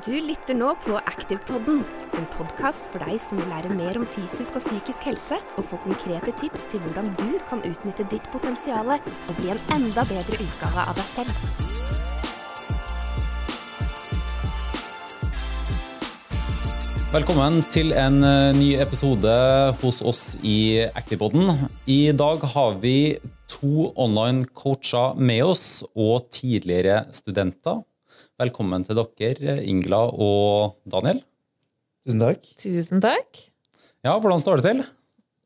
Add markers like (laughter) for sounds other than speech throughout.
Du lytter nå på Activepodden, en podkast for deg som vil lære mer om fysisk og psykisk helse, og få konkrete tips til hvordan du kan utnytte ditt potensial og bli en enda bedre utgave av deg selv. Velkommen til en eh, ny episode hos oss i Activepodden. I dag har vi to online coacher med oss og tidligere studenter. Velkommen til dere, Ingla og Daniel. Tusen takk. Tusen takk. Ja, hvordan står det til?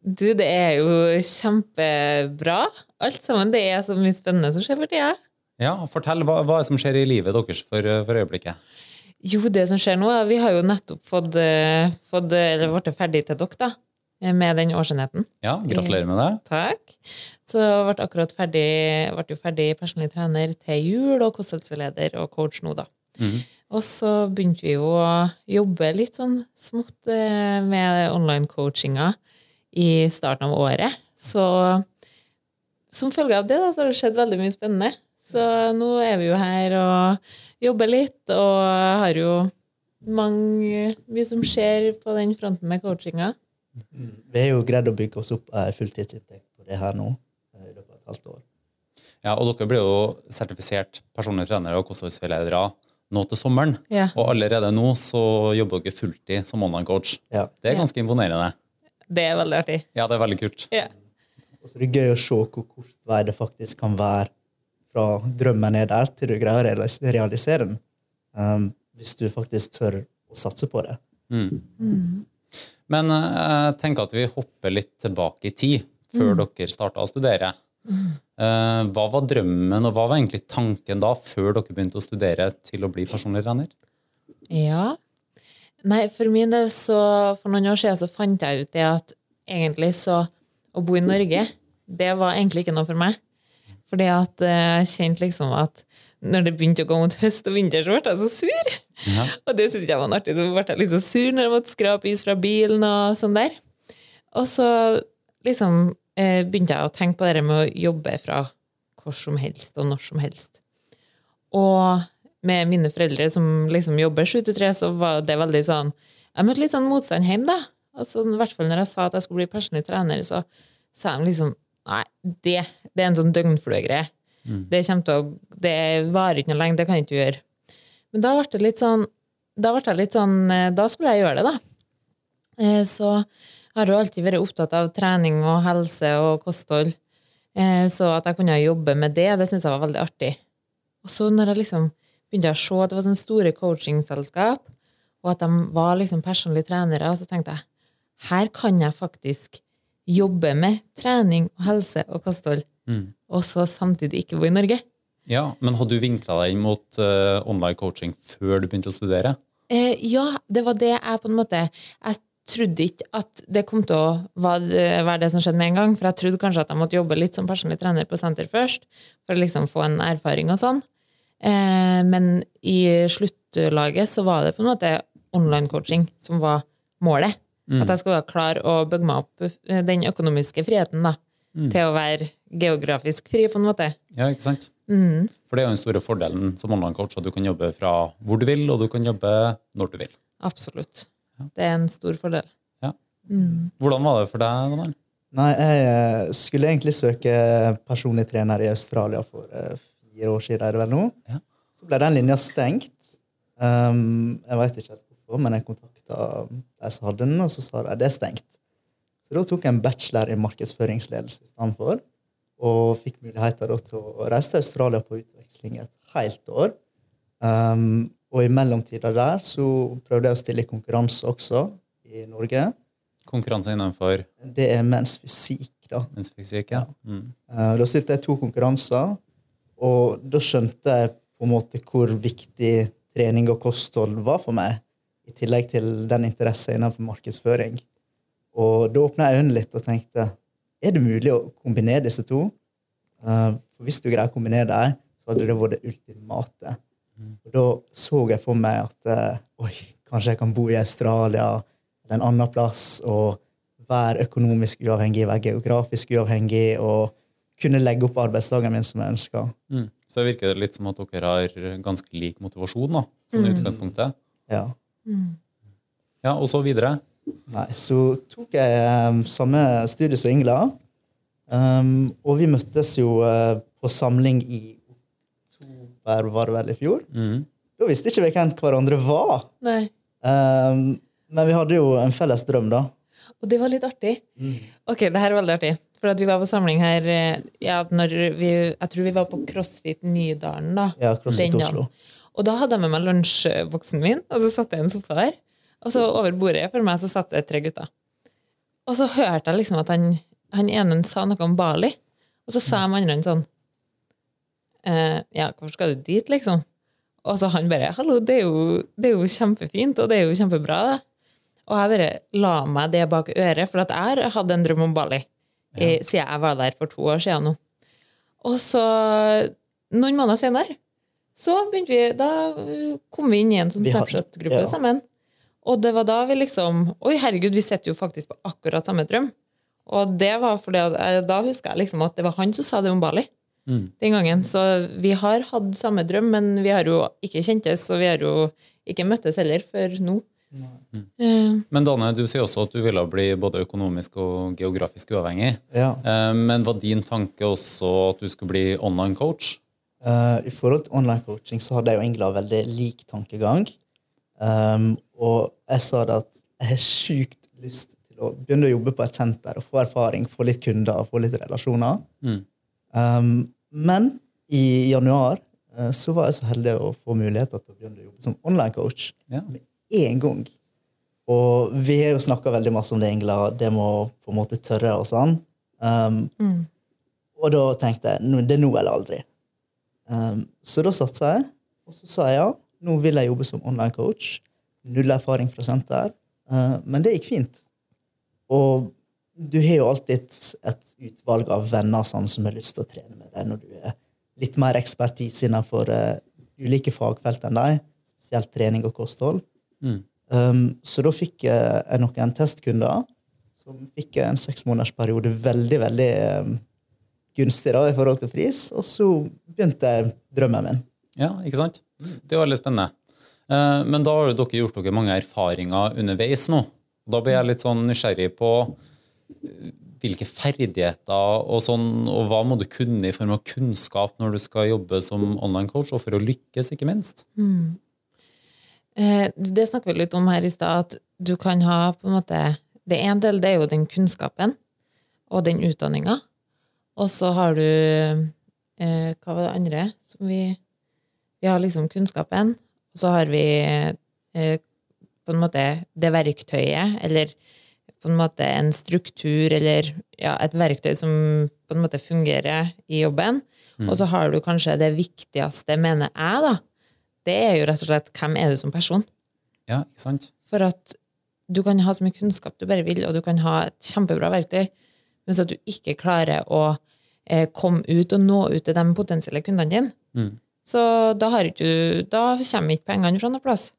Du, det er jo kjempebra. Alt sammen. Det er så mye spennende som skjer for tida. Ja, Fortell, hva, hva som skjer i livet deres for, for øyeblikket? Jo, det som skjer nå, er Vi har jo nettopp fått, eh, fått eller blitt ferdig til dere, da. Med den årsenheten. Ja, Gratulerer med det. Takk. Så jeg ble akkurat ferdig, ble jo ferdig personlig trener til jul, og kostholdsveileder og coach nå, da. Mm. Og så begynte vi jo å jobbe litt sånn smått eh, med online-coachinga i starten av året. Så som følge av det da, så har det skjedd veldig mye spennende. Så nå er vi jo her og jobber litt, og har jo mange, mye som skjer på den fronten med coachinga. Vi har jo greid å bygge oss opp ei fulltidsinntekt på det her nå eh, i løpet av et halvt år. Ja, og Dere blir jo sertifisert personlige trenere og kostholdsveiledere nå til sommeren. Ja. Og allerede nå så jobber dere fulltid som online coach. Ja. Det er ganske imponerende. Det er veldig artig. Ja, det er veldig kult. Ja. Og så er det gøy å se hvor kort vei det faktisk kan være fra drømmen er der, til du greier å realisere den. Um, hvis du faktisk tør å satse på det. Mm. Men eh, jeg tenker at vi hopper litt tilbake i tid, før dere starta å studere. Mm. hva var drømmen, og hva var egentlig tanken da, før dere begynte å studere til å bli personlig trener? Ja. Nei, for min del så For noen år siden så fant jeg ut det at egentlig så Å bo i Norge, det var egentlig ikke noe for meg. Fordi at eh, jeg kjente liksom at når det begynte å gå mot høst og vinter, så ble jeg så sur. Ja. Og det syntes jeg var artig. Så ble jeg liksom sur når jeg måtte skrape is fra bilen og sånn der. Og så liksom eh, begynte jeg å tenke på det med å jobbe fra hvor som helst og når som helst. Og med mine foreldre som liksom jobber sju til tre, så var det veldig sånn Jeg møtte litt sånn motstand hjemme, da. Altså, I hvert fall når jeg sa at jeg skulle bli personlig trener, så sa de liksom Nei, det, det er en sånn døgnfluegreie. Det, kommer til å- det varer ikke noe lenge, det kan jeg ikke gjøre. Men da ble det litt sånn Da ble jeg litt sånn eh, Da skulle jeg gjøre det, da. Eh, Så jeg har jo alltid vært opptatt av trening og helse og kosthold. Eh, Så at jeg kunne jobbe med det, det syntes jeg var veldig artig. Og så når jeg liksom begynte å se at det var sånne store coachingselskap, og at de var liksom personlige trenere, så tenkte jeg her kan jeg faktisk jobbe med trening og helse og kosthold, Mm. Og så samtidig ikke bo i Norge. Ja, Men hadde du vinkla deg inn mot uh, online coaching før du begynte å studere? Eh, ja, det var det jeg på en måte Jeg trodde ikke at det kom til å være, det som skjedde med en gang, for jeg trodde kanskje at jeg måtte jobbe litt som personlig trener på senter først, for å liksom få en erfaring og sånn. Eh, men i sluttlaget så var det på en måte online coaching som var målet. At jeg skulle være klar å bygge meg opp eh, den økonomiske friheten da, til å være geografisk fri, på en måte. Ja, ikke sant? Mm. For det er jo den store fordelen som online coach, at du kan jobbe fra hvor du vil, og du kan jobbe når du vil. Absolutt. Det er en stor fordel. Ja. Mm. Hvordan var det for deg, Daniel? Nei, jeg eh, skulle egentlig søke personlig trener i Australia for eh, fire år siden, er det vel nå. Ja. Så ble den linja stengt. Um, jeg veit ikke helt hvorfor, men jeg kontakta de som hadde den, og så sa de det er stengt. Så da tok jeg en bachelor i markedsføringsledelse i stedet for, og fikk muligheter til å reise til Australia på utveksling et helt år. Um, og i mellomtida der så prøvde jeg å stille i konkurranse også i Norge. Konkurranse innenfor Det er mens fysikk, da. Mens fysikk, Ja. Mm. Eh, Da stilte jeg to konkurranser, og da skjønte jeg på en måte hvor viktig trening og kosthold var for meg, i tillegg til den interessen innenfor markedsføring. Og da åpna jeg øynene litt og tenkte er det mulig å kombinere disse to? Uh, For hvis du greier å kombinere dem, så hadde det vært det ultimate. Og da så jeg for meg at uh, oi, kanskje jeg kan bo i Australia eller en annen plass og være økonomisk uavhengig, være geografisk uavhengig og kunne legge opp arbeidsdagen min som jeg ønska. Mm. Så det virker litt som at dere har ganske lik motivasjon, da, sånn i utgangspunktet. Ja. Ja, og så videre. Nei, så tok jeg um, samme studie som Ingela. Um, og vi møttes jo uh, på samling i oktober, var det vel, i fjor. Mm. Da visste ikke vi hvem hverandre var. Nei. Um, men vi hadde jo en felles drøm, da. Og det var litt artig. Ok, det her er veldig artig. For at vi var på samling her eh, ja, når vi, Jeg tror vi var på CrossFit Nydalen, da. Ja, CrossFit Oslo. Og da hadde jeg med meg lunsjboksen min, og så satte jeg en sofa der. Og så over bordet for meg så satt det tre gutter. Og så hørte jeg liksom at han, han ene sa noe om Bali. Og så sa de andre sånn eh, Ja, hvorfor skal du dit, liksom? Og så han bare Hallo, det er, jo, det er jo kjempefint, og det er jo kjempebra, det. Og jeg bare la meg det bak øret, for at jeg hatt en drøm om Bali i, siden jeg var der for to år siden nå. Og så, noen måneder senere, så begynte vi Da kom vi inn i en sånn Snapchat-gruppe ja. sammen. Og det var da vi liksom Oi, herregud, vi sitter jo faktisk på akkurat samme drøm. Og det var fordi at, eh, da huska jeg liksom at det var han som sa det om Bali Mm. den gangen. Så vi har hatt samme drøm, men vi har jo ikke kjentes, og vi har jo ikke møttes heller før nå. Eh, Men Dane, du sier også at du ville bli både økonomisk og geografisk uavhengig. Ja. Eh, Men var din tanke også at du skulle bli online coach? Uh, I forhold til online coaching så hadde jeg og Ingela veldig lik tankegang. Um, og jeg sa det at jeg har sjukt lyst til å begynne å jobbe på et senter og få erfaring, få litt kunder og få litt relasjoner. Mm. Um, men i januar uh, så var jeg så heldig å få muligheter til å begynne å jobbe som online coach Ja. med én gang. Og vi har jo snakka veldig masse om det, Ingela. Det må på en måte tørre og sånn. Um, mm. og da tenkte jeg "Nå- det er nå eller aldri. Um, så da satsa jeg, og så sa jeg ja. Nå vil jeg jobbe som online coach. Null erfaring fra senter. Uh, men det gikk fint. Og du har jo alltid et, utvalg av venner sånn, som har lyst til å trene med deg når du er litt mer ekspertise innenfor uh, ulike fagfelt enn deg, spesielt trening og kosthold. Mm. Um, så da fikk jeg jeg noen testkunder som fikk en seksmånedersperiode veldig, veldig um, gunstig da, i forhold til pris. Og så begynte drømmen min. Ja, ikke sant? Det er veldig spennende. Eh, Men da har dere gjort dere mange erfaringer underveis nå. Da blir jeg litt sånn nysgjerrig på eh, hvilke ferdigheter og sånn, og hva må du kunne i form av kunnskap når du skal jobbe som online coach, og for å lykkes, ikke minst. Mm. Det snakker vi litt om her i stad, at du kan ha på en måte Det ene del det er jo den kunnskapen og den utdanninga. Og så har du eh, Hva var det andre som vi Vi har liksom kunnskapen, og så har vi eh, på en måte det verktøyet, eller på en måte en struktur, eller ja, et verktøy som på en måte fungerer i jobben. Og så har du kanskje det viktigste, mener jeg, da. Det er jo rett og slett hvem er du som person. Ja, ikke sant? For at du kan ha så mye kunnskap du bare vil, og du kan ha et kjempebra verktøy, men så at du ikke klarer å eh, komme ut og nå ut til de potensielle kundene dine, Mm. Så da, har du- da kommer ikke pengene fra noe plass.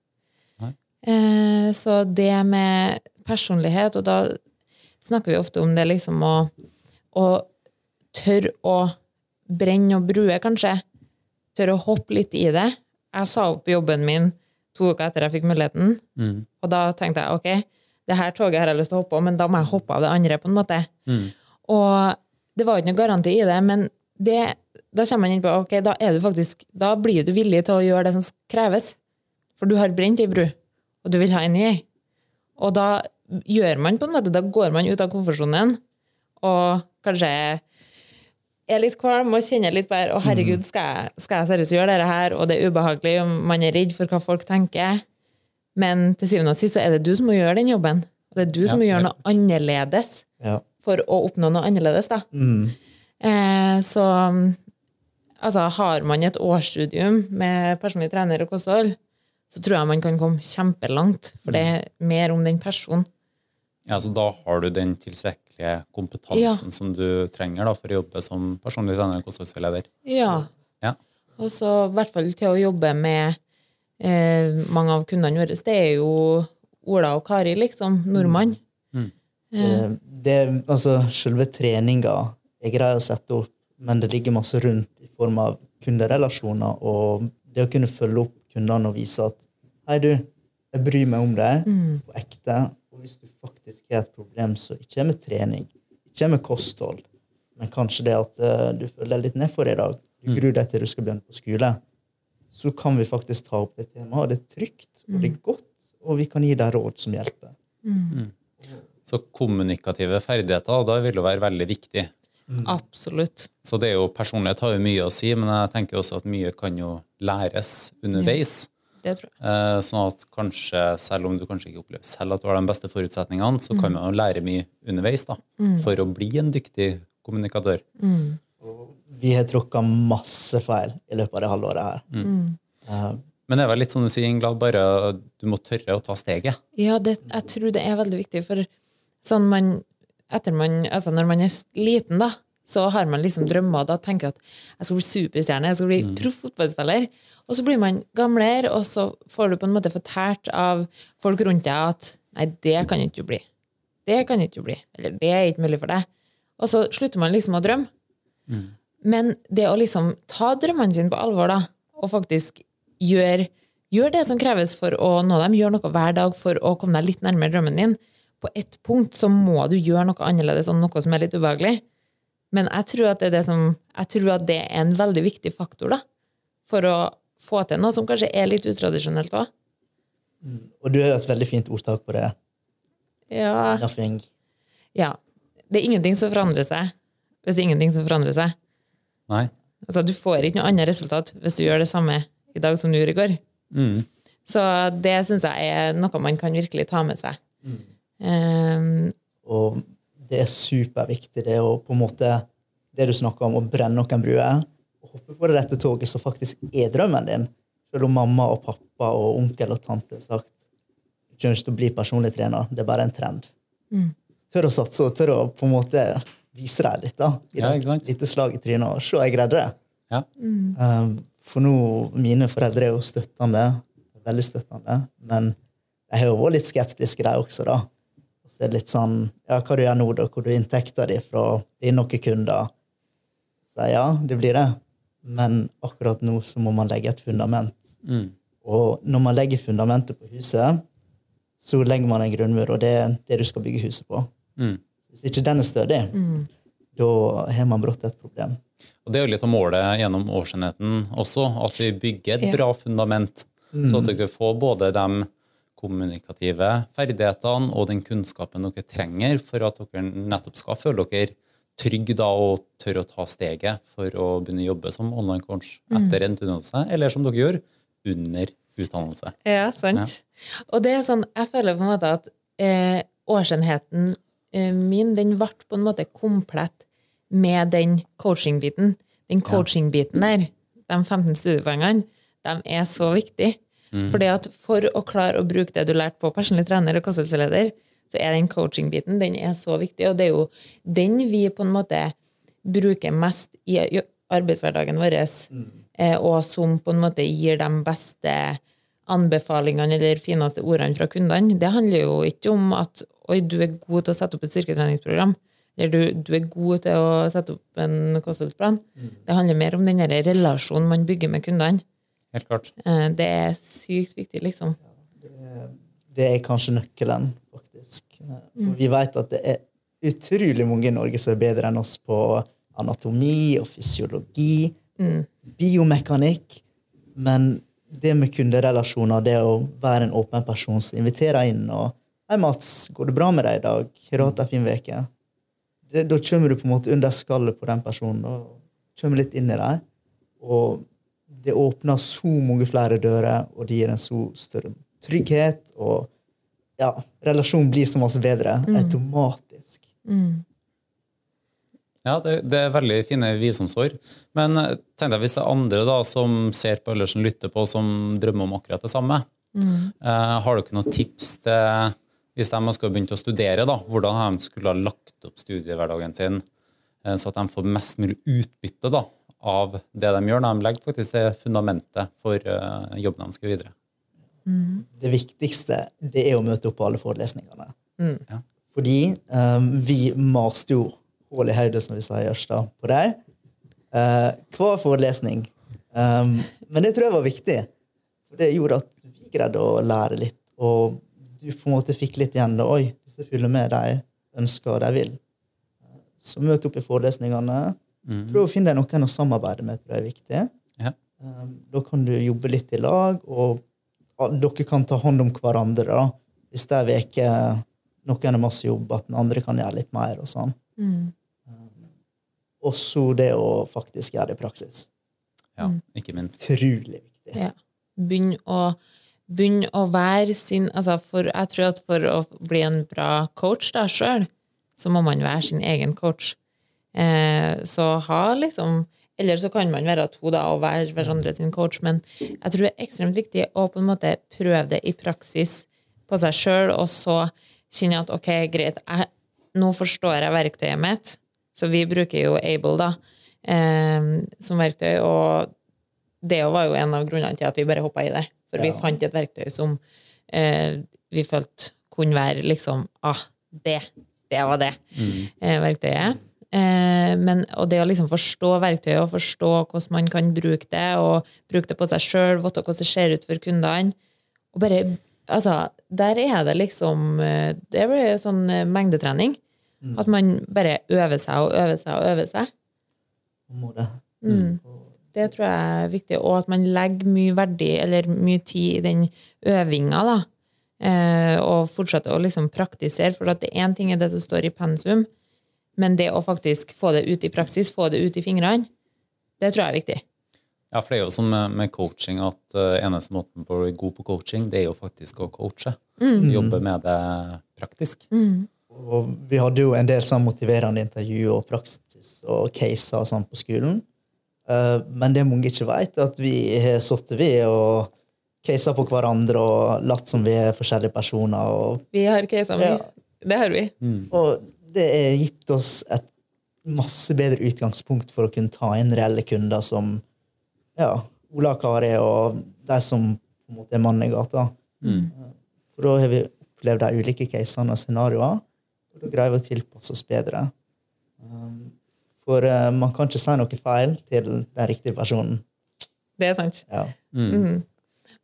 Nei. Eh, så det med personlighet, og da snakker vi ofte om det liksom å, å tørre å brenne og brue, kanskje. Tørre å hoppe litt i det. Jeg sa opp jobben min to uker etter jeg fikk muligheten, Mm. og da tenkte jeg ok, det her toget har jeg lyst til å hoppe på, men da må jeg hoppe av det andre, på en måte. Mm. Og det var ikke noe garanti i det, men det, da kommer man inn på ok, da, er du faktisk, da blir du villig til å gjøre det som kreves. For du har brent ei bru, og du vil ha en ny. Og da gjør man på en måte, da går man ut av komfortsonen, og kanskje er litt kvalm og kjenner litt på Å, herregud, skal jeg, skal jeg seriøst gjøre dette her? Og det er ubehagelig, og man er redd for hva folk tenker. Men til syvende og sist så er det du som må gjøre den jobben. Og det er du som Ja, må gjøre noe annerledes Ja. for å oppnå noe annerledes, da. Mm. Eh, så altså, har man et årsstudium med personlig trener og kosthold, så tror jeg man kan komme kjempelangt, for det er mer om den personen. Ja, så da har du den tilstrekkelige kompetansen som du trenger da, for å jobbe som personlig trener og kostholdsleder. Ja. Ja. Og så i hvert fall til å jobbe med eh, mange av kundene våre. Det er jo Ola og Kari, liksom. Nordmann. Mm. Eh, Det, altså, selve treninga er grei å sette opp, men det ligger masse rundt form av kunderelasjoner og det å kunne følge opp kundene og vise at hei, du, Jeg bryr meg om deg på ekte. Og hvis du faktisk har et problem som ikke med trening, ikke med kosthold, men kanskje det at eh, du føler deg litt nedfor i dag, du gruer deg til du skal begynne på skole, så kan vi faktisk ta opp det temaet. Det er trygt, og det er godt, og vi kan gi deg råd som hjelper. Så kommunikative ferdigheter, da vil det være veldig viktig. Absolutt. Så det er jo, personlighet har jo mye å si, men jeg tenker også at mye kan jo læres underveis. Det tror jeg. Eh, Sånn at kanskje, selv om du kanskje ikke opplever selv at du har de beste forutsetningene, så kan man jo lære mye underveis da, for å bli en dyktig kommunikatør. Vi har tråkka masse feil i løpet av det halvåret her. Eh, Men det er vel litt som du sier, Inglad, bare du må tørre å ta steget. Ja, det, jeg tror det er veldig viktig, for sånn man, man, altså når man er liten, da, så har man liksom drømmer, da tenker jeg at jeg skal bli superstjerne, jeg skal bli proff fotballspiller. Og så blir man gamlere, og så får du på en måte fortalt av folk rundt deg at nei, det kan ikke du bli. Det kan ikke du bli. Eller det er ikke mulig for deg. Og så slutter man liksom å drømme. Men det å liksom ta drømmene sine på alvor, da, og faktisk gjøre gjør det som kreves for å nå dem, gjør noe hver dag for å komme deg litt nærmere drømmen din. På ett punkt så må du gjøre noe annerledes og noe som er litt ubehagelig. Men jeg tror at det er, det som, jeg tror at det er en veldig viktig faktor da, for å få til noe som kanskje er litt utradisjonelt òg. og du har et veldig fint ordtak på det. Ja, Nothing. ja. Det er ingenting som forandrer seg hvis det er ingenting som forandrer seg. Nei. Altså, du får ikke noe annet resultat hvis du gjør det samme i dag som du gjorde i går. Mm. Så det syns jeg er noe man kan virkelig ta med seg. Um, Og det er superviktig, det å på en måte Det du snakker om, å brenne noen bruer. Hoppe på det rette toget som faktisk er drømmen din. Selv om mamma og pappa og onkel og tante har sagt du kommer ikke til å bli personlig trener, det er bare en trend. Tør å satse og tør å på en måte vise deg litt. da, i Ja, sant? lite slag i trynet. og Se, jeg greide det. Ja. Um, for nå, mine foreldre er jo støttende, veldig støttende, men jeg har jo vært litt skeptisk i dem også, da. Og så er det litt sånn Ja, hva du gjør nå, da? Hvor du inntekter di fra blir noen kunder? Så ja, det blir det. Men akkurat nå så må man legge et fundament. Mm. Og når man legger fundamentet på huset, så legger man en grunnmur, og det er det du skal bygge huset på. Mm. Hvis ikke den er stødig, da har man brått et problem. Og det er jo litt å måle gjennom årsenheten også, at vi bygger et Ja. bra fundament, så at dere får både de kommunikative ferdighetene og den kunnskapen dere trenger for at dere nettopp skal føle dere trygge da og tørre å ta steget for å begynne å jobbe som online coach etter endt utdannelse, eller som dere gjør under utdannelse. Ja, sant. Og det er sånn, jeg føler på en måte at eh, årsenheten eh, min, den ble på en måte komplett med den coaching-biten. Den coaching-biten der, de 15 studiepoengene, de er så viktige. Fordi at for å klare å bruke det du lærte på personlig trener og kostholdsleder, så er den coaching-biten den er så viktig, og det er jo den vi på en måte bruker mest i arbeidshverdagen vår, mm. og som på en måte gir de beste anbefalingene eller fineste ordene fra kundene. Det handler jo ikke om at oi, du er god til å sette opp et styrketreningsprogram, eller du, du er god til å sette opp en kostholdsplan. Det handler mer om den relasjonen man bygger med kundene. Helt klart. Eh, Det er sykt viktig, liksom. Det er kanskje nøkkelen, faktisk. For vi vet at det er utrolig mange i Norge som er bedre enn oss på anatomi og fysiologi, biomekanikk. Men det med kunderelasjoner, det å være en åpen person som inviterer inn og Hei, Mats, går det bra med deg i dag? Har du hatt ei fin uke? Da kommer du på en måte under skallet på den personen og kommer litt inn i dem. Og det åpner så mange flere dører, og det gir en så større trygghet. Og ja, relasjonen blir så masse bedre automatisk. Ja, det, det er veldig fine visdomsord. Men eh, tenk deg hvis det er andre da, som ser på eller som lytter på, som drømmer om akkurat det samme. Eh, har dere noen tips til hvis de skal begynne å studere, da, hvordan de skulle ha lagt opp studiehverdagen sin, eh, så at de får mest mulig utbytte da, av det de gjør? De legger faktisk det fundamentet for eh, jobben de skal videre. Det viktigste det er å møte opp på alle forelesningene. Ja. Fordi um, vi maste jo hull i hodet, som vi sier i Ørsta, på deg. Uh, hver forelesning. Um, men det tror jeg var viktig. For det gjorde at vi greide å lære litt Og du på en måte fikk litt igjen. da, Oi, disse fyller med, de ønsker og de vil. Så møt opp i forelesningene. Mm. Prøv å finne deg noen å samarbeide med. tror jeg er viktig. Ja. Um, Da kan du jobbe litt i lag, og dere kan ta hånd om hverandre. da. Hvis det er veke noen har masse jobb, at den andre kan gjøre litt mer. Og sånn. Mm. Og så det å faktisk gjøre det i praksis. Ja, ikke minst. Utrolig viktig. Ja. Begynn å, begynn å være sin altså for, Jeg tror at for å bli en bra coach da sjøl, så må man være sin egen coach. Eh, så ha liksom Eller så kan man være to da og være hverandre sin coach, men jeg tror det er ekstremt viktig å på en måte prøve det i praksis på seg sjøl, og så kjenne at ok, greit, jeg, nå forstår jeg verktøyet mitt. Så vi bruker jo Able da, eh, som verktøy, og det var jo en av grunnene til at vi bare hoppa i det. For vi fant et verktøy som eh, vi følte kunne være liksom Ah, det. Det var det eh, verktøyet. Eh, men, og det å liksom forstå verktøyet og forstå hvordan man kan bruke det, og bruke det på seg sjøl, vite hvordan det ser ut for kundene og bare, altså, Der er det liksom eh, Det blir sånn mengdetrening. mengdetrening. At man bare øver seg og øver seg og øver seg. Må det. Mm. Det tror jeg er viktig. Og at man legger mye verdi, eller mye tid i den øvinga, da. Eh, og fortsetter å liksom praktisere. For at det én ting er det som står i pensum, men det å faktisk få det ut i praksis, få det ut i fingrene, det tror jeg er viktig. Ja, for det er jo sånn med, med coaching at uh, eneste måten på å bli god på coaching, det er jo faktisk å coache. Jobbe med det praktisk. Og vi hadde jo en del sånn motiverende intervju og praksis og caser og sånn på skolen. Eh, men det mange ikke vet, er at vi har sittet ved og caser på hverandre og latt som vi er forskjellige personer. Og, Vi har caser. Ja. Det har vi. og det har gitt oss et masse bedre utgangspunkt for å kunne ta inn reelle kunder som ja, Ola og Kari og de som på en måte er mannen i gata. For da har vi opplevd de ulike casene og scenarioene, og da greier vi å tilpasse oss bedre. Um, For eh, man kan ikke si noe feil til den riktige personen. Det er sant. Ja. Mhm.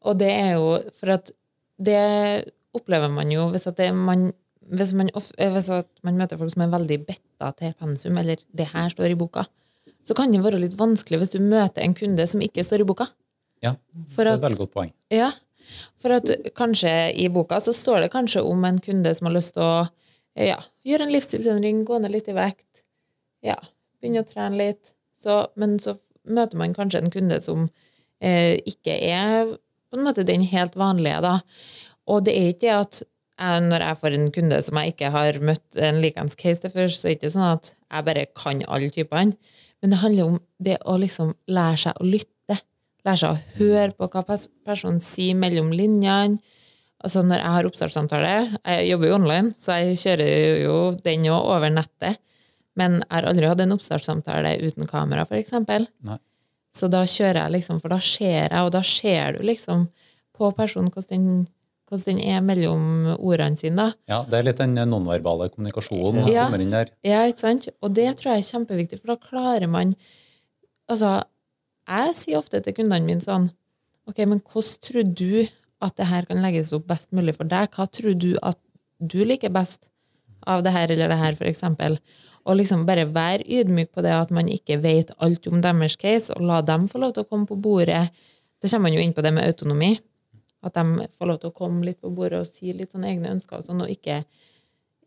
Og det er jo for at det opplever man jo hvis, at det, man, hvis, man, eh, hvis man møter folk som er veldig betta til pensum, eller det her står i boka, så kan det være litt vanskelig hvis du møter en kunde som ikke står i boka. Ja, det er et veldig godt poeng. Ja, for at kanskje i boka så står det kanskje om en kunde som har lyst til å ja, gjøre en livsstilsendring, gå ned litt i vekt, ja, begynne å trene litt. Så, men så møter man kanskje en kunde som eh, ikke er på en måte den helt vanlige, da. Og det er ikke det at når jeg får en kunde som jeg ikke har møtt en likens case til før, så er det ikke sånn at jeg bare kan alle typene. Men det handler om det å liksom lære seg å lytte. Lære seg å høre på hva personen sier mellom linjene. Altså når jeg har oppstartssamtale Jeg jobber jo online, så jeg kjører jo den òg over nettet. Men jeg har aldri hatt en oppstartssamtale uten kamera, eksempel. Så da kjører jeg liksom, for da ser jeg, og da ser du liksom på personen hvordan den, hvordan den er mellom ordene sine. da. Ja, det er litt den nonverbale kommunikasjonen Ja. kommer inn der. Ja, ikke sant? Og det tror jeg er kjempeviktig, for da klarer man Altså, jeg sier ofte til kundene mine sånn Ok, men hvordan tror du at det her kan legges opp best mulig for deg? Hva tror du at du liker best av det her eller det her, eksempel? Og liksom bare være ydmyk på det at man ikke vet alt om deres case, og la dem få lov til å komme på bordet. Det kommer man jo inn på det med autonomi. At de får lov til å komme litt på bordet og si litt sånne egne ønsker og sånn, og ikke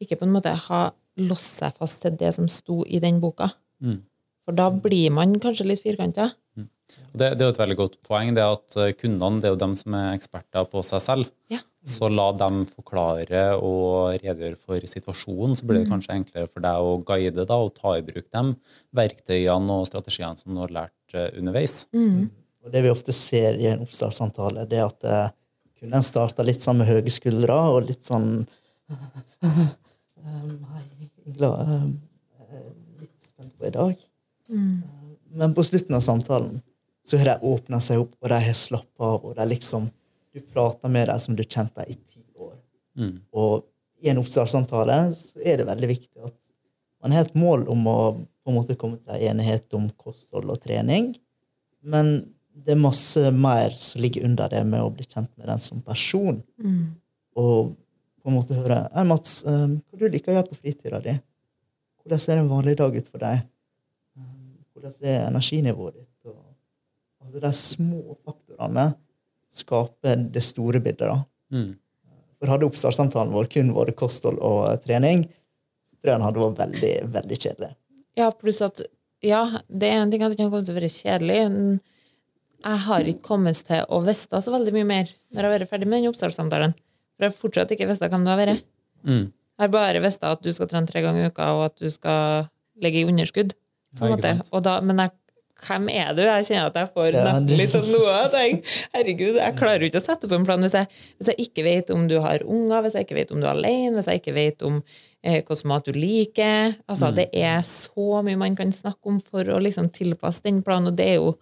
ikke på en måte ha låst seg fast til det som sto i den boka. Mm. For da blir man kanskje litt firkanta. Mm. Det, det er jo et veldig godt poeng, det at eh, kundene det er jo dem som er eksperter på seg selv. Ja. Så la dem forklare og redegjøre for situasjonen, så blir det kanskje enklere for deg å guide da, og ta i bruk de verktøyene og strategiene som du har lært underveis. underveis. Og det vi ofte ser i en oppstartssamtale, det er at eh, en starta litt sånn med høye skuldre og litt sånn um, Hei, Um, er litt spent på i dag. Men på slutten av samtalen så har de åpna seg opp, og de har slappa av. og de liksom, Du prater med dem som du kjente dem i ti år. Mm. Og i en oppstartssamtale så er det veldig viktig at man har et mål om å på en måte komme til en enighet om kosthold og trening. Men det er masse mer som ligger under det med å bli kjent med den som person. Og på en måte høre Hei, Mats, um, hva du liker å gjøre på fritida di? Hvordan ser en vanlig dag ut for deg? Hvordan er energinivået ditt? Og alle de små faktorene skaper det store bildet. da. Mm. For hadde oppstartssamtalen vår kun vært kosthold og eh, trening, så tror jeg den hadde vært veldig, veldig kjedelig. Ja, pluss at Ja, det er en ting at det kan komme til å være kjedelig. Jeg har ikke kommet til å vite så veldig mye mer når jeg har vært ferdig med den oppstartssamtalen. For jeg har fortsatt ikke visst hvem du har vært. Mm. Jeg har bare visst at du skal trene tre ganger i uka, og at du skal ligge i underskudd. På en måte. Og da, men jeg, hvem er du? Jeg kjenner at jeg får Ja, nesten litt sånn noe. jeg- Herregud, jeg klarer jo ikke å sette opp en plan hvis jeg, hvis jeg ikke vet om du har unger, hvis jeg ikke vet om du er alene, hvis jeg ikke vet om eh, hvilken mat du liker. Altså, Mm. Det er så mye man kan snakke om for å liksom tilpasse den planen, og det er jo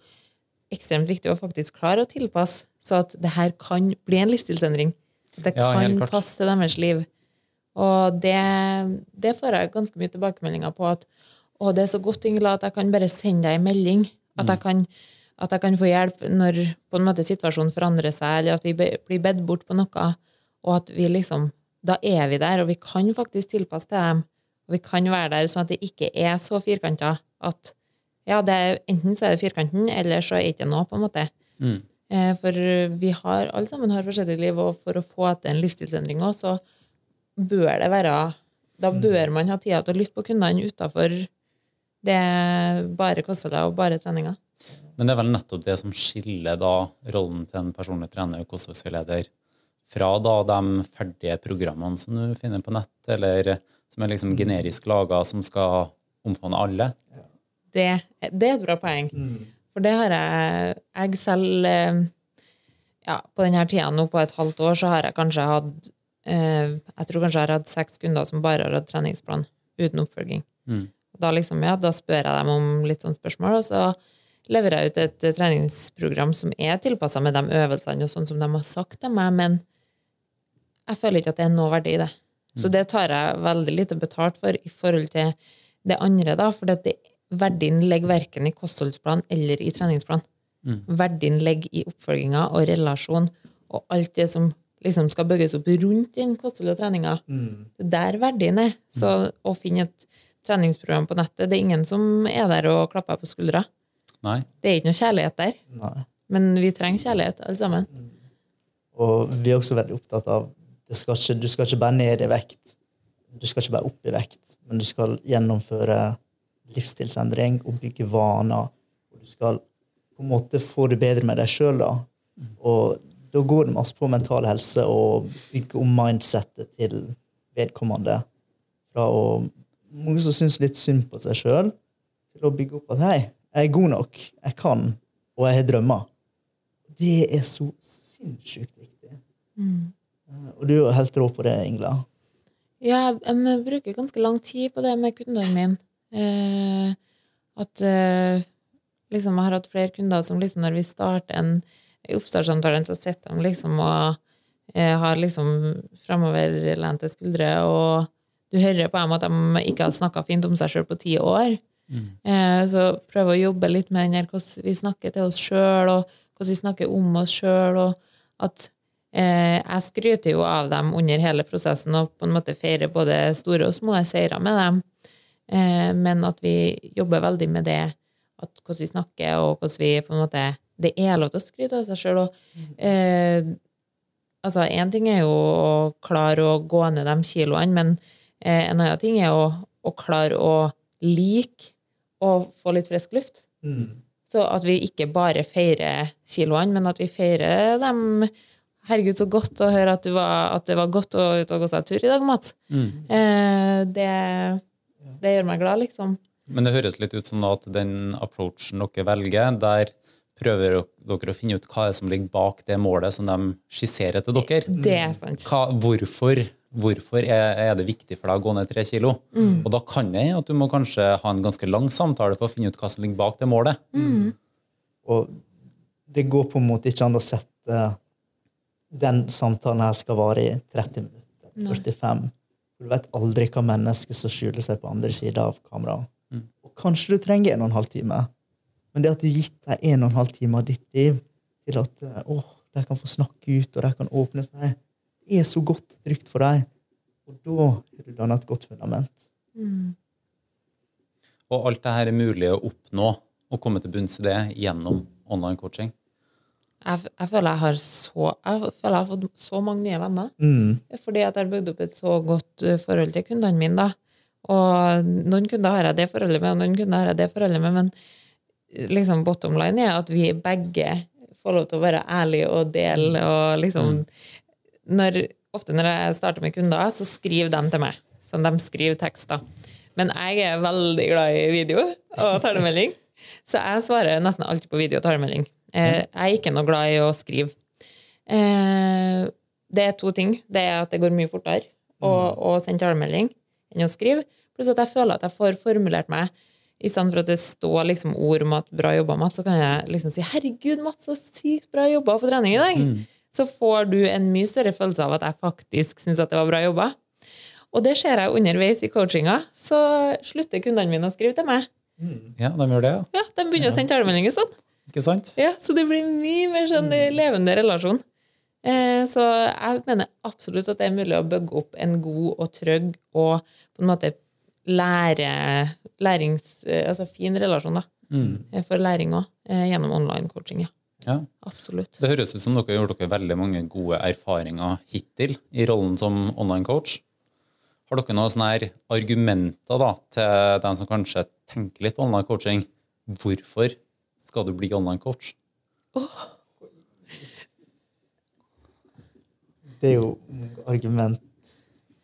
ekstremt viktig å faktisk klare å tilpasse, så at det her kan bli en livsstilsendring. At det Ja, kan passe til deres liv. Og det, det får jeg ganske mye tilbakemeldinger på at å, det er så godt, Ingela, at jeg kan bare sende deg en melding. At jeg kan, at jeg kan få hjelp når på en måte situasjonen forandrer seg, eller at vi blir bedt bort på noe, og at vi liksom Da er vi der, og vi kan faktisk tilpasse til dem. Og vi kan være der sånn at det ikke er så firkanta at ja, det er, enten så er det firkanten, eller så er det ikke noe, på en måte. Mm. Eh, For vi har, alle sammen har forskjellige liv, og for å få til en livsstilsendring også, så bør det være Da bør man ha tida til å lytte på kundene utafor det bare kostholdet og bare treninga. Men det er vel nettopp det som skiller da rollen til en personlig trener og kostholdsveileder fra da de ferdige programmene som du finner på nett, eller som er liksom generisk laga, som skal omfavne alle. Det, det er et bra poeng. For det har jeg Jeg selv eh, ja, På denne tida nå, på et halvt år, så har jeg kanskje hatt eh, Jeg tror kanskje jeg har hatt seks kunder som bare har hatt treningsplan uten oppfølging. Mm. Da, liksom, ja, da spør jeg dem om litt sånn spørsmål, og så leverer jeg ut et eh, treningsprogram som er tilpassa med de øvelsene og sånn som de har sagt til meg, men jeg føler ikke at det er noe verdi i det. Så det tar jeg veldig lite betalt for i forhold til det andre, da, for det, verdien ligger verken i kostholdsplan eller i treningsplan. Mm. Verdien ligger i oppfølginga og relasjon og alt det som liksom skal bygges opp rundt den kostholdet og treninga. Mm. Det er der verdien er. Så å finne et treningsprogram på nettet, det er ingen som er der og klapper på skuldra. Nei? Det er ikke noe kjærlighet der. Nei. Men vi trenger kjærlighet, alle sammen. Og vi er også veldig opptatt av skal ikke, du skal ikke bare ned i vekt. Du skal ikke bare opp i vekt, men du skal gjennomføre livsstilsendring og bygge vaner. Og du skal på en måte få det bedre med deg sjøl. Og da går det masse på mental helse og bygge om mindsettet til vedkommende. Fra å Mange som syns litt synd på seg sjøl, til å bygge opp at hei, jeg er god nok, jeg kan, og jeg har drømmer. Det er så sinnssykt viktig. Mm. Og du er jo helt rå på det, Ingla. Ja, jeg bruker ganske lang tid på det med kundene mine. Eh, at eh, liksom, jeg har hatt flere kunder som liksom, når vi starter en i oppstartssamtalen, så sitter de liksom og eh, har liksom framoverlente skuldre, og du hører på dem at de ikke har snakka fint om seg sjøl på ti år. Eh, så prøve å jobbe litt med den her, hvordan vi snakker til oss sjøl, og hvordan vi snakker om oss sjøl, og at eh, jeg skryter jo av dem under hele prosessen og på en måte feirer både store og små seire med dem, men at vi jobber veldig med det, at hvordan vi snakker, og hvordan vi på en måte Det er lov til å skryte av seg sjøl, eh, altså, én ting er jo å klare å gå ned de kiloene, men eh, en annen ting er å, å klare å like og få litt frisk luft. Så at vi ikke bare feirer kiloene, men at vi feirer dem Herregud, så godt å høre at, du var, at det var godt å ut og gå seg tur i dag, Mats. Mm. Eh, det, det gjør meg glad, liksom. Men det høres litt ut som da at den approachen dere velger, der prøver dere å finne ut hva som ligger bak det målet som de skisserer til dere. Det er sant. Hva, hvorfor hvorfor er, er det viktig for deg å gå ned tre kilo? Og da kan det at du må kanskje ha en ganske lang samtale for å finne ut hva som ligger bak det målet. Og det går på en måte ikke an å sette den samtalen her skal vare i 30 minutter, 45. Du vet aldri hva mennesker som skjuler seg på andre sida av kameraet. Og kanskje du trenger en og en halv time, men det at du gitt deg en og en halv time av ditt liv til at eh, åh, de kan få snakke ut, og de kan åpne seg, er så godt trygt for dem. Og da har du dannet et godt fundament. Og alt det her er mulig å oppnå og komme til bunns i det gjennom online coaching. Jeg, jeg føler jeg har så Jeg føler jeg har fått så mange nye venner. Mm. Fordi at jeg har bygd opp et så godt eh, forhold til kundene mine. da. Og noen kunder har jeg det forholdet med, og noen kunder har jeg det forholdet med. Men eh, liksom bottom line er at vi begge får lov til å være ærlige og dele. og liksom, når, Ofte når jeg starter med kunder, så skriver de til meg. Så de skriver tekster. Men jeg er veldig glad i video og talemelding, så jeg svarer nesten alltid på video og talemelding. Eh, Jeg er ikke noe glad i å skrive. Eh, Det er to ting. Det er at det går mye fortere å, å sende talemelding enn å skrive. Pluss at jeg føler at jeg får formulert meg i stedet for at det står liksom ord om at 'bra jobba, Mats', så kan jeg liksom si 'herregud, Mats, så sykt bra jobba på trening i dag'. Så får du en mye større følelse av at jeg faktisk syns at det var bra jobba. Og det ser jeg underveis i coachinga. Så slutter kundene mine å skrive til meg. Ja, de gjør det, ja. Ja, De begynner å sende talemeldinger sånn. Ikke sant? Ja, så det blir mye mer sånn eh, levende relasjon. Eh, så jeg mener absolutt at det er mulig å bygge opp en god og trygg og på en måte lære, lærings, eh, altså fin relasjon da, mm. for læring òg, eh, gjennom online coaching. Ja. Ja. Absolutt. Det høres ut som dere har gjort dere veldig mange gode erfaringer hittil i rollen som online coach. Har dere noen sånne argumenter da, til dem som kanskje tenker litt på online coaching? Hvorfor skal du bli online coach? Det er jo argument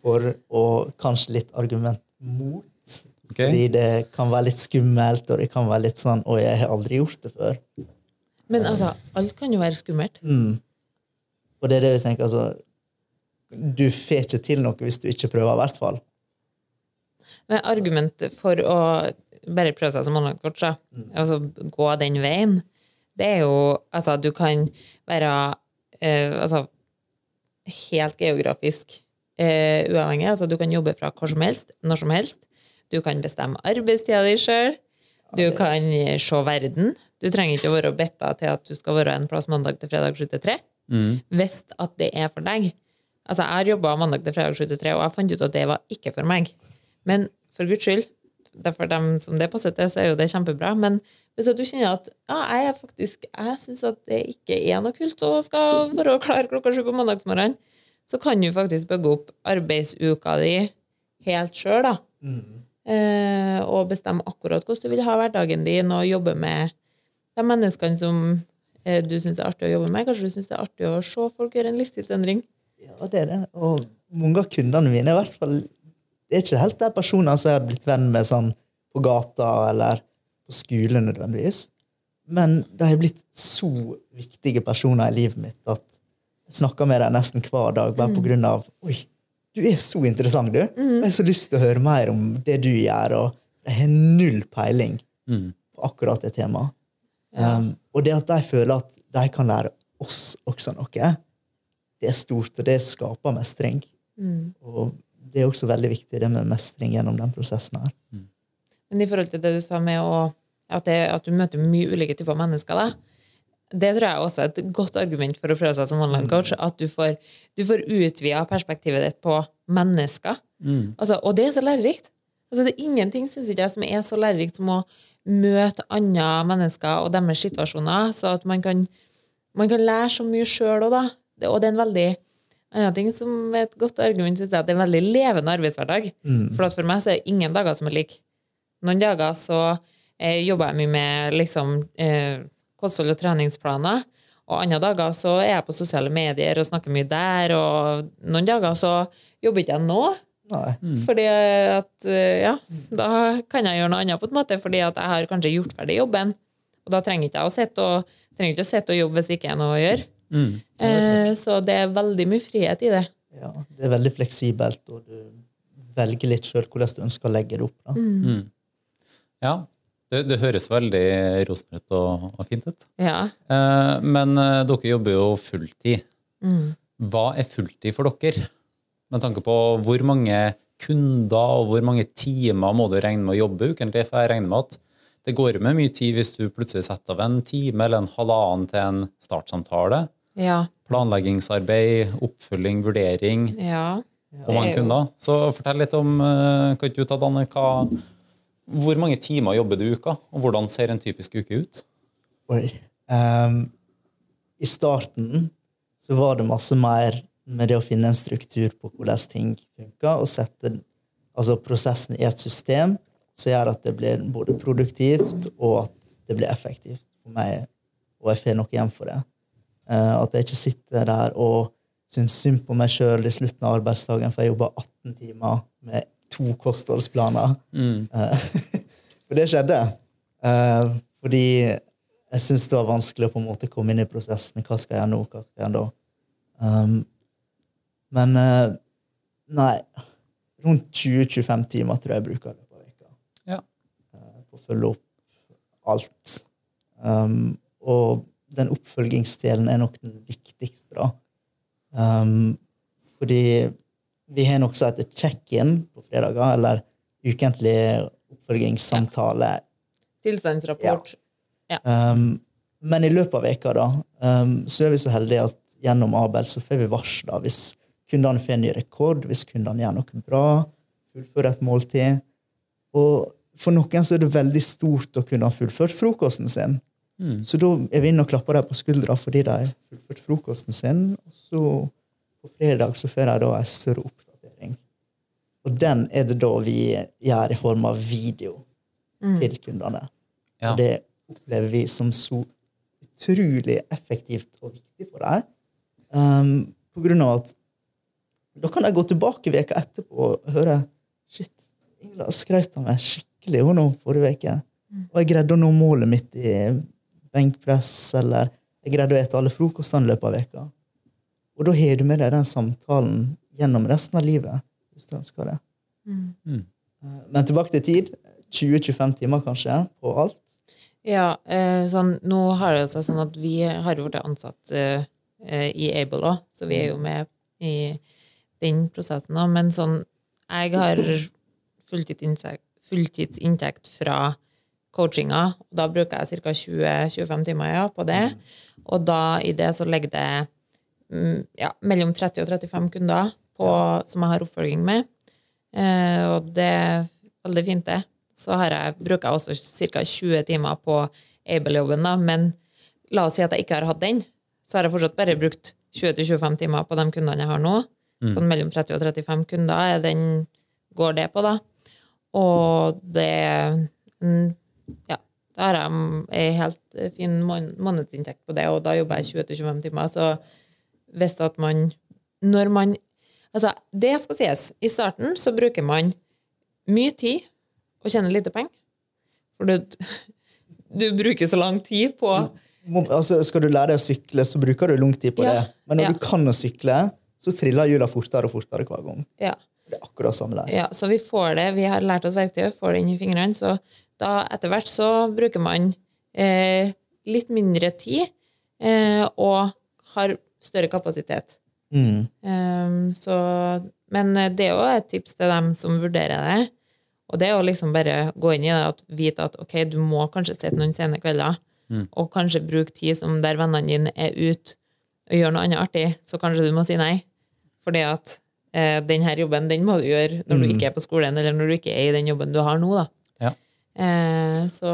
for, og kanskje litt argument mot. Okay. Fordi det kan være litt skummelt, og det kan være litt sånn og jeg har aldri gjort det før'. Men altså, alt kan jo være skummelt. Mm. Og det er det vi tenker, altså Du får ikke til noe hvis du ikke prøver, i hvert fall. Men argumentet for å bare prøve seg som online-coach, da, altså gå den veien, det er jo altså du kan være eh, altså, helt geografisk eh, uavhengig. Altså du kan jobbe fra hvor som helst, når som helst. Du kan bestemme arbeidstida di sjøl. Du kan eh, se verden. Du trenger ikke å være betta til at du skal være en plass mandag til fredag 7 til 3. Mm. Hvis at det er for deg. Altså, jeg har jobba mandag til fredag 7 til 3, og jeg fant ut at det var ikke for meg. Men for guds skyld, for dem som det passer til, så er jo det kjempebra. Men hvis du kjenner at ja, jeg er faktisk, jeg syns at det ikke er noe kult og skal være klar klokka sju på mandagsmorgenen, så kan du faktisk bygge opp arbeidsuka di helt sjøl, da. Eh, og bestemme akkurat hvordan du vil ha hverdagen din, og jobbe med de menneskene som eh, du syns er artig å jobbe med. Kanskje du syns det er artig å se folk gjøre en livsstilsendring. Ja, det er det. Og mange av kundene mine i hvert fall Det er ikke helt de personene som jeg hadde blitt venn med sånn på gata eller på skole nødvendigvis. Men de har blitt så viktige personer i livet mitt at jeg snakker med dem nesten hver dag bare på grunn av Oi, du er så interessant, du. Jeg har så lyst til å høre mer om det du gjør, og jeg har null peiling Mm. på akkurat det temaet. Um, og det at de føler at de kan lære oss også noe, det er stort, og det skaper mestring. Og det er også veldig viktig, det med mestring gjennom den prosessen her. Men i forhold til det du sa med å, at, det, at du møter mye ulike typer mennesker, da, det tror jeg også er et godt argument for å prøve seg som online coach. At du får, du får utvida perspektivet ditt på mennesker. Altså, og det er så lærerikt. Altså, det er ingenting synes jeg, som er så lærerikt som å møte andre mennesker og deres situasjoner, så at man kan, man kan lære så mye sjøl òg, da. Det, og det er en veldig annen ting som er et godt argument, synes jeg, at det er en veldig levende arbeidshverdag. For at for meg så er det ingen dager som er like. Noen dager så eh, jobber jeg mye med liksom, eh, kosthold og treningsplaner. Og andre dager så er jeg på sosiale medier og snakker mye der. Og noen dager så jobber ikke jeg nå. Mm. Fordi at eh, ja, da kan jeg gjøre noe annet på en måte, fordi at jeg har kanskje gjort ferdig jobben. Og da trenger ikke jeg å sitte og, trenger ikke å sitte og jobbe hvis det ikke er noe å gjøre. Mm. Eh, så det er veldig mye frihet i det. Ja, det er veldig fleksibelt, og du velger litt sjøl hvordan du ønsker å legge det opp. Da. Mm. Ja, det, det høres veldig rosenrødt og, og fint ut. Ja. Eh, men eh, dere jobber jo fulltid. Mm. Hva er fulltid for dere? Med tanke på hvor mange kunder og hvor mange timer må du regne med å jobbe ukentlig? For jeg regner med at det går med mye tid hvis du plutselig setter av en time eller en halvannen til en startsamtale. Ja. Planleggingsarbeid, oppfølging, vurdering ja. Og mange er kunder. Så fortell litt om eh, Kan ikke du ta, Danne, hva, hvor mange timer jobber du i uka, og hvordan ser en typisk uke ut? Oi. Um, I starten så var det masse mer med det å finne en struktur på hvordan ting funker, og sette altså prosessen i et system som gjør at det blir både produktivt og at det blir effektivt for meg, og jeg får noe igjen for det. Eh, at jeg ikke sitter der og syns synd på meg sjøl i slutten av arbeidsdagen, for jeg jobber 18 timer med to kostholdsplaner. Eh, (laughs) For det skjedde. Eh, fordi jeg syns det var vanskelig å på en måte komme inn i prosessen. Hva skal jeg gjøre nå? Hva skal jeg gjøre da? Um, men nei Rundt 20-25 timer tror jeg jeg bruker det på veka Ja. på å følge opp alt. Um, og den oppfølgingsdelen er nok den viktigste, da. Um, fordi vi har noe som heter check-in på fredager, eller ukentlig oppfølgingssamtale. Tilstandsrapport. Um, men i løpet av veka da, um, så er vi så heldige at gjennom Abel så får vi varsler hvis kundene får en ny rekord, hvis kundene gjør noe bra, fullfører et måltid. Og for noen så er det veldig stort å kunne ha fullført frokosten sin. Så da er vi inne og klapper dem på skuldra fordi de har fullført frokosten sin. Og så på fredag så får de da en større oppdatering. Og den er det da vi gjør i form av video til kundene. Ja. Og det opplever vi som så utrolig effektivt og viktig for dem. Um, på grunn av at da kan de gå tilbake veka etterpå og høre Shit, Ingla skrøt av meg skikkelig nå forrige uke. Og jeg greide å nå målet mitt i benkpress, eller jeg greide å ete alle frokostene i løpet av veka. Og da har du med deg den samtalen gjennom resten av livet, hvis du ønsker det. Mm. Uh, Men tilbake til tid. 20-25 timer kanskje på alt. Ja, eh, sånn, nå har det seg sånn at vi har vært blitt ansatt eh, eh, i Able òg, så vi er jo med i den prosessen òg. Men sånn, jeg har fulltidsinntekt, fulltidsinntekt fra coachinga. og Da bruker jeg ca. 20-25 timer ja, på det. Og da i det så ligger det mm, ja, mellom 30 og 35 kunder på, som jeg har oppfølging med. Eh, og det er veldig fint, det. Så har jeg, bruker jeg også ca. 20 timer på Able-jobben, da. Men la oss si at jeg ikke har hatt den, så har jeg fortsatt bare brukt 20-25 timer på de kundene jeg har nå. Sånn mellom 30 og 35 kunder er den, går det på, da. Og det mm, Ja. Da har jeg en helt fin månedsinntekt på det, og da jobber jeg 20-25 timer. Så hvis at man Når man Altså, det skal sies. I starten så bruker man mye tid og tjener lite penger. For du, du bruker så lang tid på Altså, skal du lære deg å sykle, så bruker du lang tid på Ja. det. Men når Ja. du kan å sykle, så triller hjula fortere og fortere hver gang. Ja. Det er akkurat samme leis. Ja, så vi får det. Vi har lært oss verktøy, får det inn i fingrene. Så da etter hvert så bruker man eh, litt mindre tid eh, og har større kapasitet. Mm. Um, så, men det er jo et tips til dem som vurderer det. Og det er å liksom bare gå inn i det og vite at ok, du må kanskje sitte noen sene kvelder, og kanskje bruke tid som der vennene dine er ute og gjør noe annet artig, så kanskje du må si nei. Fordi at eh, den her jobben, den må du gjøre når du ikke er på skolen, eller når du ikke er i den jobben du har nå, da. Eh, så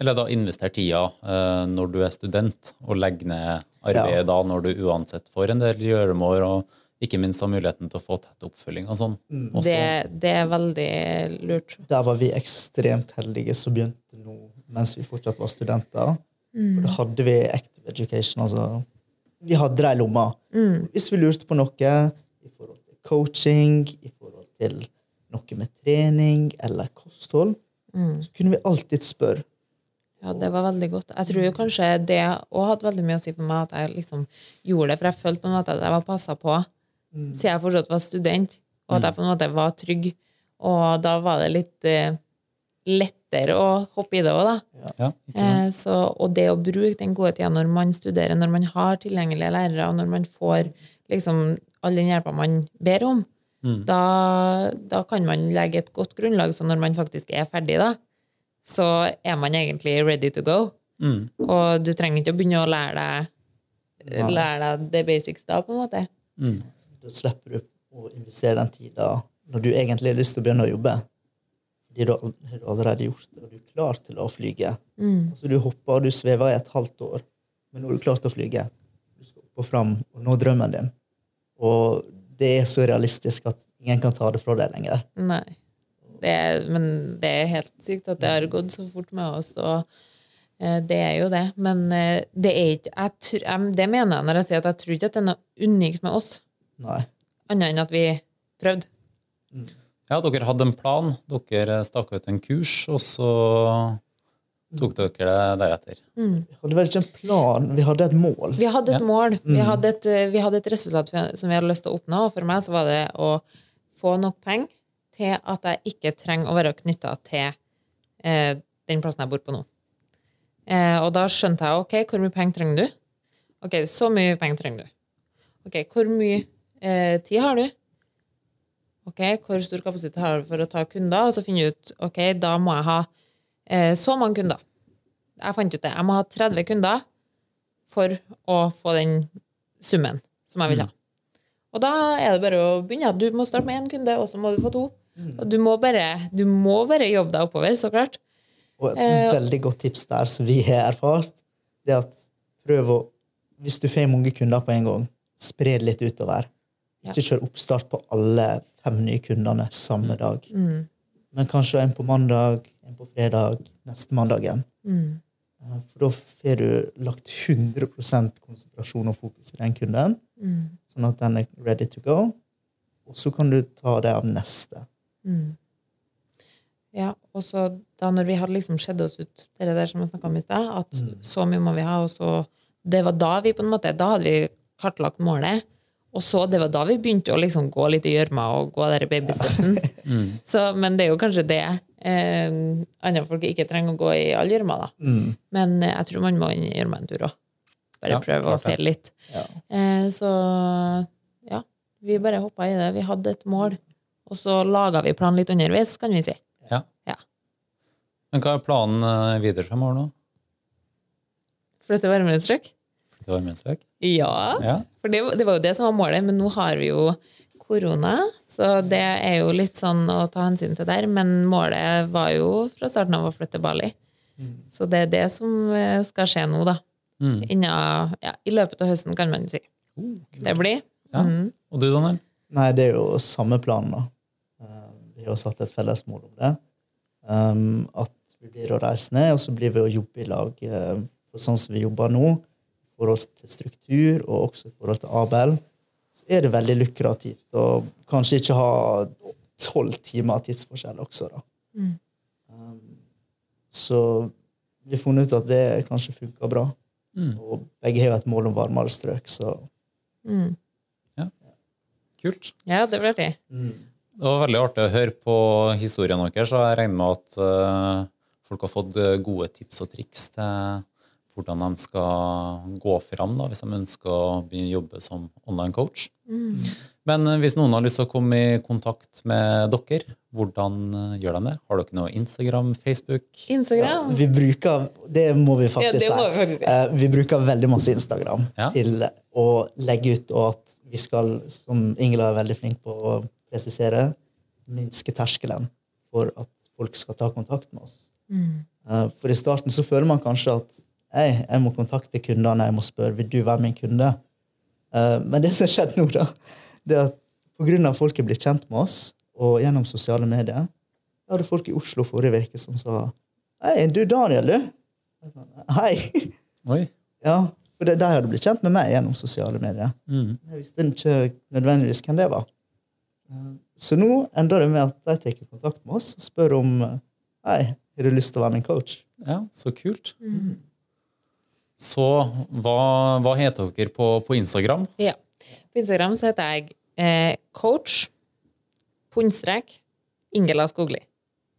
Eller da invester tida eh, når du er student, og legge ned arbeidet Ja. da når du uansett får en del gjøremål, og ikke minst har muligheten til å få tett oppfølging og sånn. også. det, det er veldig lurt. Der var vi ekstremt heldige som begynte nå mens vi fortsatt var studenter. Mm. For da hadde vi Active Education. altså Vi hadde det i lomma. Mm. Hvis vi lurte på noe i forhold til coaching, i forhold til noe med trening eller kosthold, Mm. så kunne vi alltid spørre. Ja, det var veldig godt. Jeg tror kanskje det òg hadde veldig mye å si for meg at jeg liksom gjorde det, for jeg følte på en måte at jeg var passa på siden jeg fortsatt var student, og at jeg på en måte var trygg. Og da var det litt eh, lettere å hoppe i det òg, da. Ja, Eh, så, og det å bruke den gode tida når man studerer, når man har tilgjengelige lærere, og når man får liksom all den hjelpa man ber om, Mm. da, da kan man legge et godt grunnlag, så når man faktisk er ferdig, da, så er man egentlig ready to go. Mm. Og du trenger ikke å begynne å lære deg lære deg the basics da, på en måte. Mm. Da slipper du å investere den tida når du egentlig har lyst til å begynne å jobbe. Fordi du har allerede gjort det, og du er klar til å flyge. Mm. Altså Du hopper og du svever i et halvt år, men nå er du klar til å flyge. Du skal opp og fram og nå drømmen din. Og det er så realistisk at ingen kan ta det fra deg lenger. Nei. Det er, men det er helt sykt at det har gått så fort med oss, og eh, det er jo det. Men eh, det er ikke jeg, tr- Det mener jeg når jeg sier at jeg tror ikke at det er noe unikt med oss, Nei. annet enn at vi prøvde. Ja, dere hadde en plan. Dere staka ut en kurs, og så tok dere det deretter. Vi hadde vel ikke en plan, vi hadde et mål. Vi hadde et Ja. mål. Vi hadde et, eh, vi hadde et resultat som vi hadde lyst til å oppnå, og for meg så var det å få nok penger til at jeg ikke trenger å være knytta til eh, den plassen jeg bor på nå. Eh, og da skjønte jeg ok, hvor mye penger trenger du? Ok, så mye penger trenger du. Ok, hvor mye eh, tid har du? Ok, hvor stor kapasitet har du for å ta kunder? Og så finne ut ok, da må jeg ha så mange kunder. Jeg fant ut det. Jeg må ha 30 kunder for å få den summen som jeg vil ha. Og da er det bare å begynne. Du må starte med én kunde, og så må du få to. Og du må bare, du må bare jobbe deg oppover, så klart. Og et Eh, veldig godt tips der som vi har erfart, det er at prøv å Hvis du får mange kunder på en gang, spre det litt utover. Ikke kjør oppstart på alle fem nye kundene samme dag. Mm. Men kanskje en på mandag, en på fredag, neste mandag igjen. Mm. Eh, For da får du lagt 100% konsentrasjon og fokus i den kunden, Mm. sånn at den er ready to go. Og så kan du ta det av neste. Mm. Ja, og så da når vi hadde liksom skjedd oss ut det der som jeg snakka om i sted, at så mye må vi ha, og så Det var da vi på en måte Da hadde vi kartlagt målet. Og så det var da vi begynte å liksom gå litt i gjørma og gå der babystepsen. (laughs) Så, men det er jo kanskje det eh, andre folk ikke trenger å gå i all gjørma, da. Mm. Men eh, jeg tror man må inn i gjørma en tur òg. Bare Ja, prøve å fele litt. Ja. Eh, så ja, vi bare hoppa i det. Vi hadde et mål, og så laga vi planen litt underveis, kan vi si. Ja. Ja. Men hva er planen eh, videre fremover nå? Flytte varmere strøk? Flytte varmestrøk? Ja, Ja. for det, det var jo det som var målet, men nå har vi jo korona, så det er jo litt sånn å ta hensyn til der. Men målet var jo fra starten av å flytte til Bali. Så det er det som eh, skal skje nå, da. Mm. Innen, ja, I løpet av høsten, kan man si. Det blir. Ja. Mm. Og du, Daniel? Nei, det er jo samme plan, da. Eh, Vi har satt et felles mål om det. Um, at vi blir å reise ned, og så blir vi å jobbe i lag. For sånn som vi jobber nå, forhold til struktur og også i forhold til Abel, så er det veldig lukrativt å kanskje ikke ha tolv timer tidsforskjell også, da. Mm. Um, så vi har funnet ut at det kanskje funker bra. Mm. Og begge har jo et mål om varmere strøk, så Mm. Kult. Ja, det blir artig. Det var veldig artig å høre på historien deres, og jeg regner med at uh, folk har fått eh, gode tips og triks til hvordan de skal gå fram da, hvis de ønsker å begynne å jobbe som online coach. Men eh, hvis noen har lyst til å komme i kontakt med dere, hvordan eh, gjør de det? Har dere noe Instagram, Facebook? Instagram. Vi bruker Det må vi faktisk det må vi si. Eh, Vi bruker veldig masse Instagram Ja. til å legge ut, og at vi skal, som Ingela er veldig flink på å presisere, minske terskelen for at folk skal ta kontakt med oss. Mm. Eh, For i starten så føler man kanskje at Hei, jeg må kontakte kundene, jeg må spørre vil du være min kunde. Uh, Men det som har skjedd nå, da, det er at på grunn av at folk er blitt kjent med oss, og gjennom sosiale medier Jeg hadde folk i Oslo forrige uke som sa Hei, du Daniel, du. Hei. Oi. Ja, for de hadde blitt kjent med meg gjennom sosiale medier. Mm. Jeg visste ikke nødvendigvis hvem det var. Eh, Så nå ender det med at de tar kontakt med oss og spør om eh, Hei, har du lyst til å være min coach? Ja, så kult. Så hva, hva heter dere på, på Instagram? Ja. På Instagram så heter jeg eh, coach, pundstrek Ingela Skogli.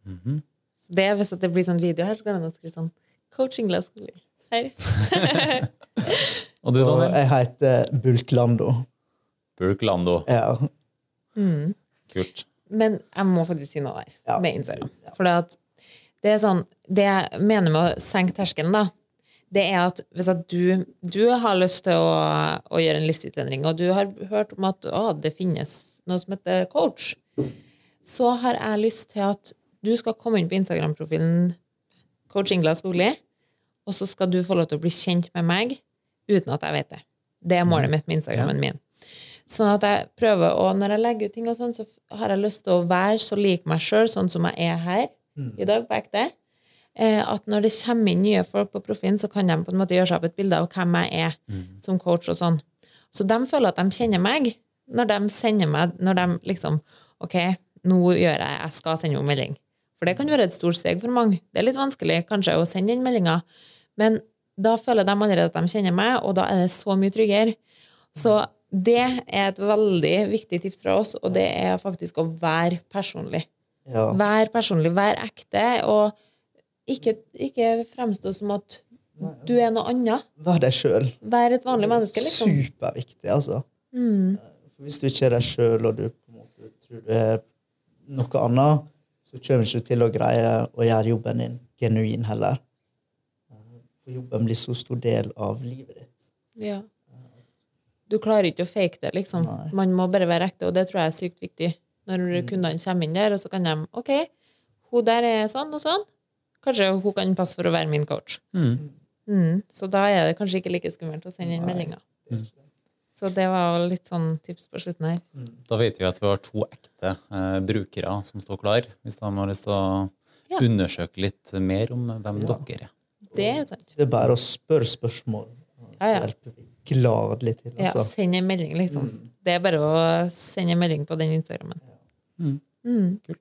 Mm -hmm. det er Hvis det blir sånn video her, så kan jeg skrive sånn coach Ingela Skogli. Hei. (laughs) Og du, Og Daniel? jeg heter Bulklando. Bulklando. Ja. Mm. Kult. Men jeg må faktisk si noe der Ja. med Instagram. For det, at det er sånn Det jeg mener med å senke terskelen, da, det er at hvis at du, du har lyst til å, å gjøre en livsstilsendring, og du har hørt om at å, det finnes noe som heter coach, så har jeg lyst til at du skal komme inn på Instagram-profilen Coach Ingla Skogli, og så skal du få lov til å bli kjent med meg uten at jeg vet det. Det er målet mitt med Instagrammen min. Sånn at jeg prøver, og når jeg legger ut ting, og sånn, så har jeg lyst til å være så lik meg sjøl, sånn som jeg er her i dag, på ekte. Eh, at når det kommer inn nye folk på profilen, så kan de på en måte gjøre seg opp et bilde av hvem jeg er som coach og sånn. Så de føler at de kjenner meg når de sender meg Når de liksom OK, nå gjør jeg Jeg skal sende henne melding. For det kan være et stort steg for mange. Det er litt vanskelig kanskje å sende den meldinga, men da føler de allerede at de kjenner meg, og da er det så mye tryggere. Så det er et veldig viktig tips fra oss, og det er faktisk å være personlig. Ja. Vær personlig, vær ekte, og ikke, ikke fremstå som at du er noe annet. Vær deg sjøl. Vær et vanlig menneske, liksom. Superviktig, altså. Mm. Hvis du ikke er deg sjøl, og du på en måte tror du er noe annet, så kommer du ikke til å greie å gjøre jobben din genuin heller. For jobben blir så stor del av livet ditt. Ja. Du klarer ikke å fake det, liksom. Nei. Man må bare være ekte, og det tror jeg er sykt viktig. Når kundene kommer inn der, og så kan de OK, hun der er sånn og sånn. Kanskje hun kan passe for å være min coach. Mm. Mm. Så da er det kanskje ikke like skummelt å sende inn meldinga. meldinger. Så det var jo litt sånn tips på slutten her. Da vet vi at vi har to ekte eh, brukere som står klar, hvis de har lyst til å Ja. undersøke litt mer om hvem Ja. dere er. Det er sant. Det er bare å spørre spørsmål. Så Ja, ja. hjelper vi gladelig til. Ja, Altså. send en melding, liksom. Det er bare å sende en melding på den Instagrammen. Mm. Mm. Kult.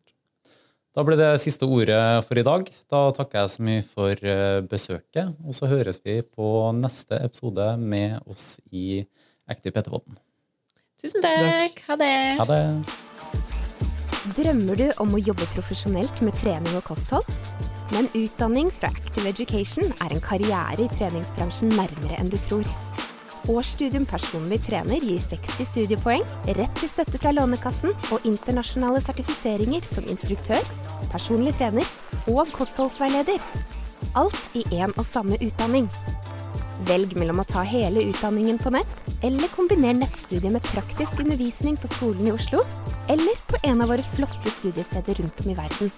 Da ble det siste ordet for i dag. Da takker jeg så mye for eh, besøket, og så høres vi på neste episode med oss i Active PT-podden. Tusen takk. Ha det. Ha det! Drømmer du om å jobbe profesjonelt med trening og kosthold? Men utdanning fra Active Education er en karriere i treningsbransjen nærmere enn du tror. Årsstudium personlig trener gir 60 studiepoeng, rett til støtte fra Lånekassen og internasjonale sertifiseringer som instruktør, personlig trener og kostholdsveileder. Alt i én og samme utdanning. Velg mellom å ta hele utdanningen på nett, eller kombiner nettstudiet med praktisk undervisning på skolen i Oslo, eller på en av våre flotte studiesteder rundt om i verden.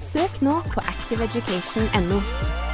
Søk nå på activeeducation.no.